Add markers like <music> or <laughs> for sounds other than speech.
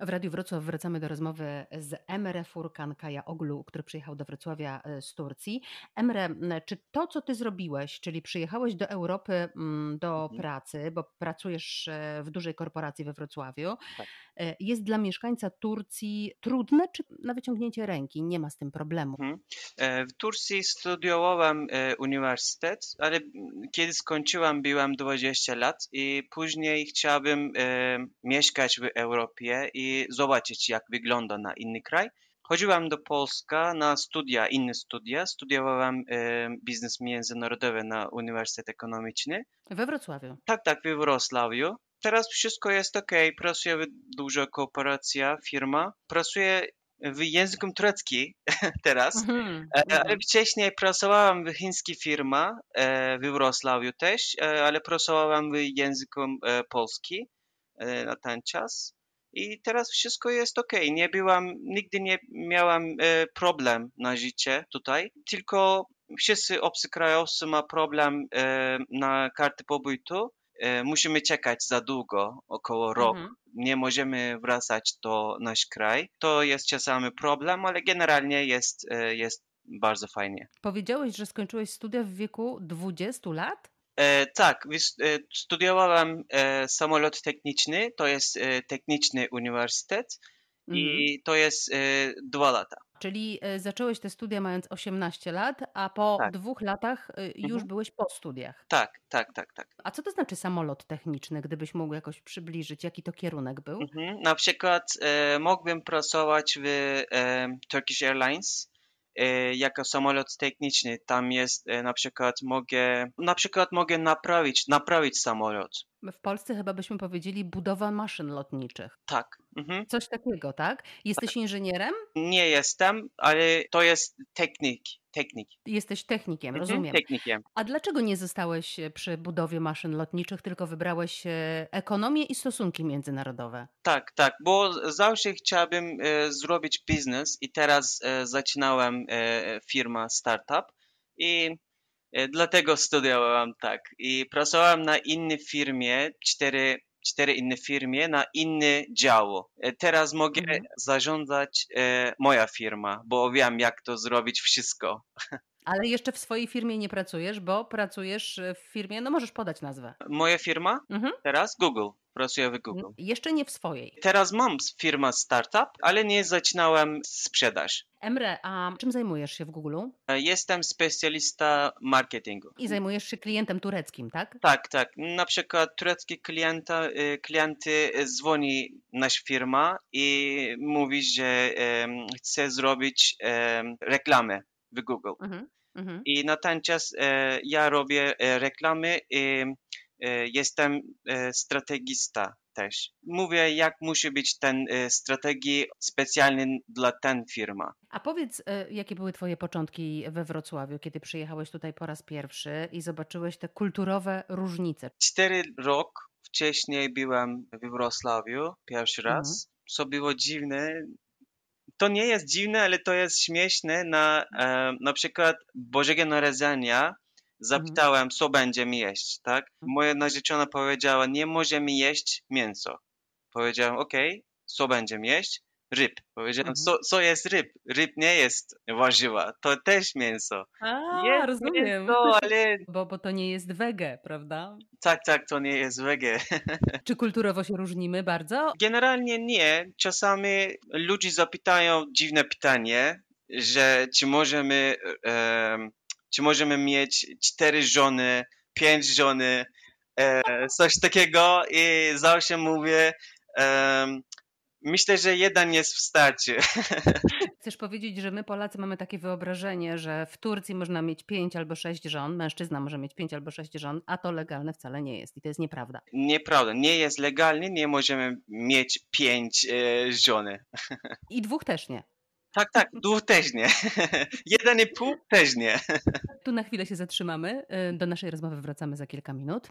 W Radiu Wrocław wracamy do rozmowy z Emre Furkan Oglu, który przyjechał do Wrocławia e, z Turcji. Emre, czy to, co ty zrobiłeś, czyli przyjechałeś do Europy do mhm. pracy, bo pracujesz e, w dużej korporacji we Wrocławiu, tak. E, jest dla mieszkańca Turcji trudne, czy na wyciągnięcie ręki nie ma z tym problemu? Mhm. W Turcji studiowałem uniwersytet, ale kiedy skończyłam, byłam 20 lat i później chciałbym mieszkać w Europie i zobaczyć, jak wygląda na inny kraj. Chodziłam do Polski na studia, inne studia. Studiowałam e, biznes międzynarodowy na Uniwersytet Ekonomiczny. We Wrocławiu? Tak, tak, we Wrocławiu. Teraz wszystko jest ok. Pracuję w duża korporacja, firma. Pracuję w języku tureckim <laughs> teraz, mm -hmm. ale wcześniej pracowałam w chińskiej firmie w Wrocławiu też, ale pracowałam w języku polskim na ten czas i teraz wszystko jest ok. Nie byłam, nigdy nie miałam e, problem na życie tutaj, tylko wszyscy obcokrajowcy ma problem e, na kartę pobytu. E, musimy czekać za długo, około rok. Mhm. Nie możemy wracać do nasz kraj. To jest czasami problem, ale generalnie jest, jest bardzo fajnie. Powiedziałeś, że skończyłeś studia w wieku 20 lat? E, tak, e, studiowałem e, samolot techniczny, to jest e, techniczny uniwersytet mhm. i to jest e, dwa lata. Czyli e, zacząłeś te studia mając 18 lat, a po tak. dwóch latach już mhm. byłeś po studiach. Tak, tak, tak, tak. A co to znaczy samolot techniczny, gdybyś mógł jakoś przybliżyć, jaki to kierunek był? Mhm. Na przykład mógłbym pracować w Turkish Airlines E, jako samolot techniczny. Tam jest e, na przykład mogę, na przykład mogę naprawić, naprawić samolot. W Polsce chyba byśmy powiedzieli budowa maszyn lotniczych. Tak. Mhm. Coś takiego, tak? Jesteś tak. inżynierem? Nie jestem, ale to jest technik. Technik. Jesteś technikiem, mhm, rozumiem. Technikiem. A dlaczego nie zostałeś przy budowie maszyn lotniczych, tylko wybrałeś ekonomię i stosunki międzynarodowe? Tak, tak, bo zawsze chciałbym e, zrobić biznes i teraz e, zaczynałem e, firmę startup i e, dlatego studiowałem tak. I pracowałem na innej firmie, cztery cztery inne firmy na inny dział. E, teraz mogę mhm. zarządzać e, moja firma, bo wiem jak to zrobić wszystko. <laughs> Ale jeszcze w swojej firmie nie pracujesz, bo pracujesz w firmie, no możesz podać nazwę. Moja firma? Mhm. Teraz Google. Pracuję w Google. Jeszcze nie w swojej. Teraz mam firmę startup, ale nie zaczynałem sprzedaż. Emre, a czym zajmujesz się w Google? E, jestem specjalista marketingu. I zajmujesz się klientem tureckim, tak? Tak, tak. Na przykład turecki klienta, e, klienty dzwoni nasz firma i mówi, że chce zrobić reklamę w Google. Mhm, mhm. I na ten czas e, ja robię e, reklamy i e, jestem e, strategista też. Mówię, jak musi być ten strategii specjalny dla ten firma. A powiedz, jakie były twoje początki we Wrocławiu, kiedy przyjechałeś tutaj po raz pierwszy i zobaczyłeś te kulturowe różnice? Cztery rok wcześniej byłem w Wrocławiu pierwszy raz. Mhm. Co było dziwne, to nie jest dziwne, ale to jest śmieszne. Na, e, na przykład Bożego Narodzenia Zapytałem, mhm. co będziemy jeść, tak? Mhm. Moja narzeczona powiedziała, nie możemy jeść mięso. Powiedziałem, okej, okay, co będziemy jeść? Ryb. Powiedziałem, mhm. co, co jest ryb? Ryb nie jest warzywa, to też mięso. A, jest rozumiem. Mięso, ale... Bo, bo to nie jest wege, prawda? Tak, tak, to nie jest wege. <laughs> Czy kulturowo się różnimy bardzo? Generalnie nie. Czasami ludzie zapytają dziwne pytanie, że czy możemy um, czy możemy mieć cztery żony, pięć żony, e, coś takiego i zawsze mówię, e, myślę, że jeden jest w starcie. <laughs> Chcesz powiedzieć, że my Polacy mamy takie wyobrażenie, że w Turcji można mieć pięć albo sześć żon, mężczyzna może mieć pięć albo sześć żon, a to legalne wcale nie jest i to jest nieprawda. Nieprawda, nie jest legalnie, nie możemy mieć pięć e, żony. I dwóch też nie. Tak, tak, dwóch też nie. <laughs> Jeden i pół też nie. Tu na chwilę się zatrzymamy. Y, do naszej rozmowy wracamy za kilka minut.